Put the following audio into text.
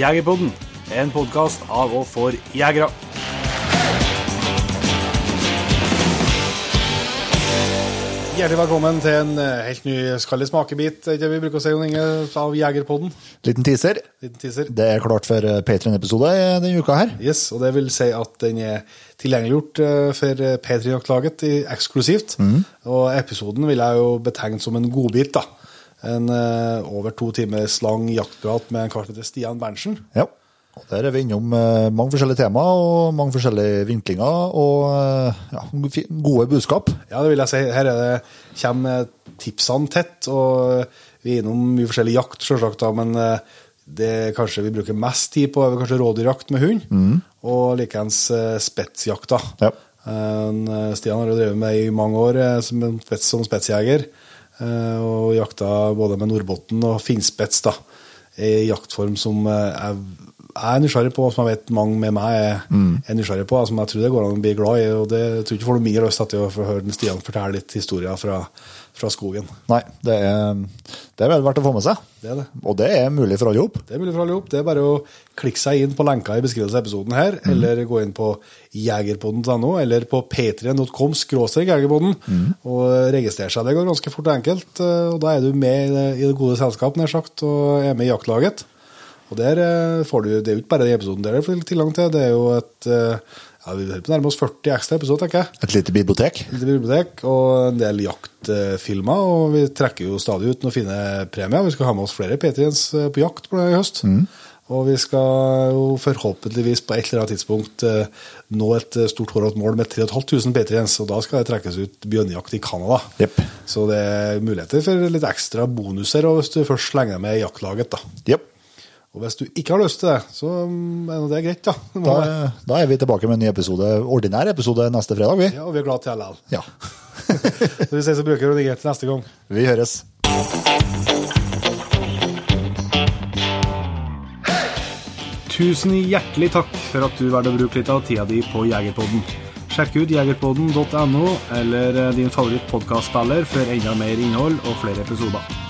Jegerpodden, en podkast av og for jegere. Hjertelig velkommen til en eh, helt ny skallig smakebit det vi bruker å si Jon Inge, av Jegerpodden. Liten teaser. Liten teaser. Det er klart for Patrion-episode denne uka her. Yes, og det vil si at den er tilgjengeliggjort eh, for P3-jaktlaget eksklusivt. Og episoden vil jeg jo betegne som en godbit. da. En eh, over to timers lang jaktprat med en kar som heter Stian Berntsen. Ja. Og Der er vi innom eh, mange forskjellige temaer og mange forskjellige vinklinger og eh, ja, gode budskap. Ja, det vil jeg si. Her er det, kommer tipsene tett, og vi er innom mye forskjellig jakt, selvsagt, da, men eh, det kanskje vi bruker mest tid på, er kanskje rådyrjakt med hund, og likeens eh, spetsjakta. Ja. Eh, Stian har jo drevet med i mange år eh, som, en spets, som spetsjeger, eh, og jakta både med Nordbotten og finnspets, da. i jaktform som eh, jeg jeg er nysgjerrig på, som jeg vet mange med meg er, er nysgjerrig på, som jeg tror det går an å bli glad i. og det jeg tror ikke får noe mindre lyst til å høre Stian fortelle litt historier fra, fra skogen. Nei, det er, det er vel verdt å få med seg. Det det. Og det er mulig for alle hop. Det er mulig for alle hop. Det er bare å klikke seg inn på lenka i beskrivelsen av episoden her, eller gå inn på jegerpodden.no, eller på patrion.com jegerpodden, og registrere seg. Det går ganske fort og enkelt, eh, og da er du med i det, i det gode selskap, nær sagt, og er med i jaktlaget. Og der eh, får du, det er jo ikke bare den episoden der du får tilgang til, det er jo et, eh, ja, vi nærmer oss 40 ekstra episoder, tenker jeg. Et lite bibliotek. Et Lite bibliotek og en del jaktfilmer, og vi trekker jo stadig ut noen fine premier. Vi skal ha med oss flere Patriens på jakt på det i høst. Og vi skal jo forhåpentligvis på et eller annet tidspunkt eh, nå et eh, stort hårete mål med 3500 Patriens, og da skal det trekkes ut bjørnejakt i Canada. Yep. Så det er muligheter for litt ekstra bonuser hvis du først slenger med i jaktlaget. da. Jepp. Og hvis du ikke har lyst til det, så mm, er det greit, da. Da, da er vi tilbake med en ny episode, ordinær episode neste fredag, vi. Ja, og vi er glad til LL. Ja. Så vi ses og bruker greit til neste gang. Vi høres. Tusen hjertelig takk for at du valgte å bruke litt av tida di på Jegerpodden. Sjekk ut jegerpodden.no eller din favoritt favorittpodkastspiller for enda mer innhold og flere episoder.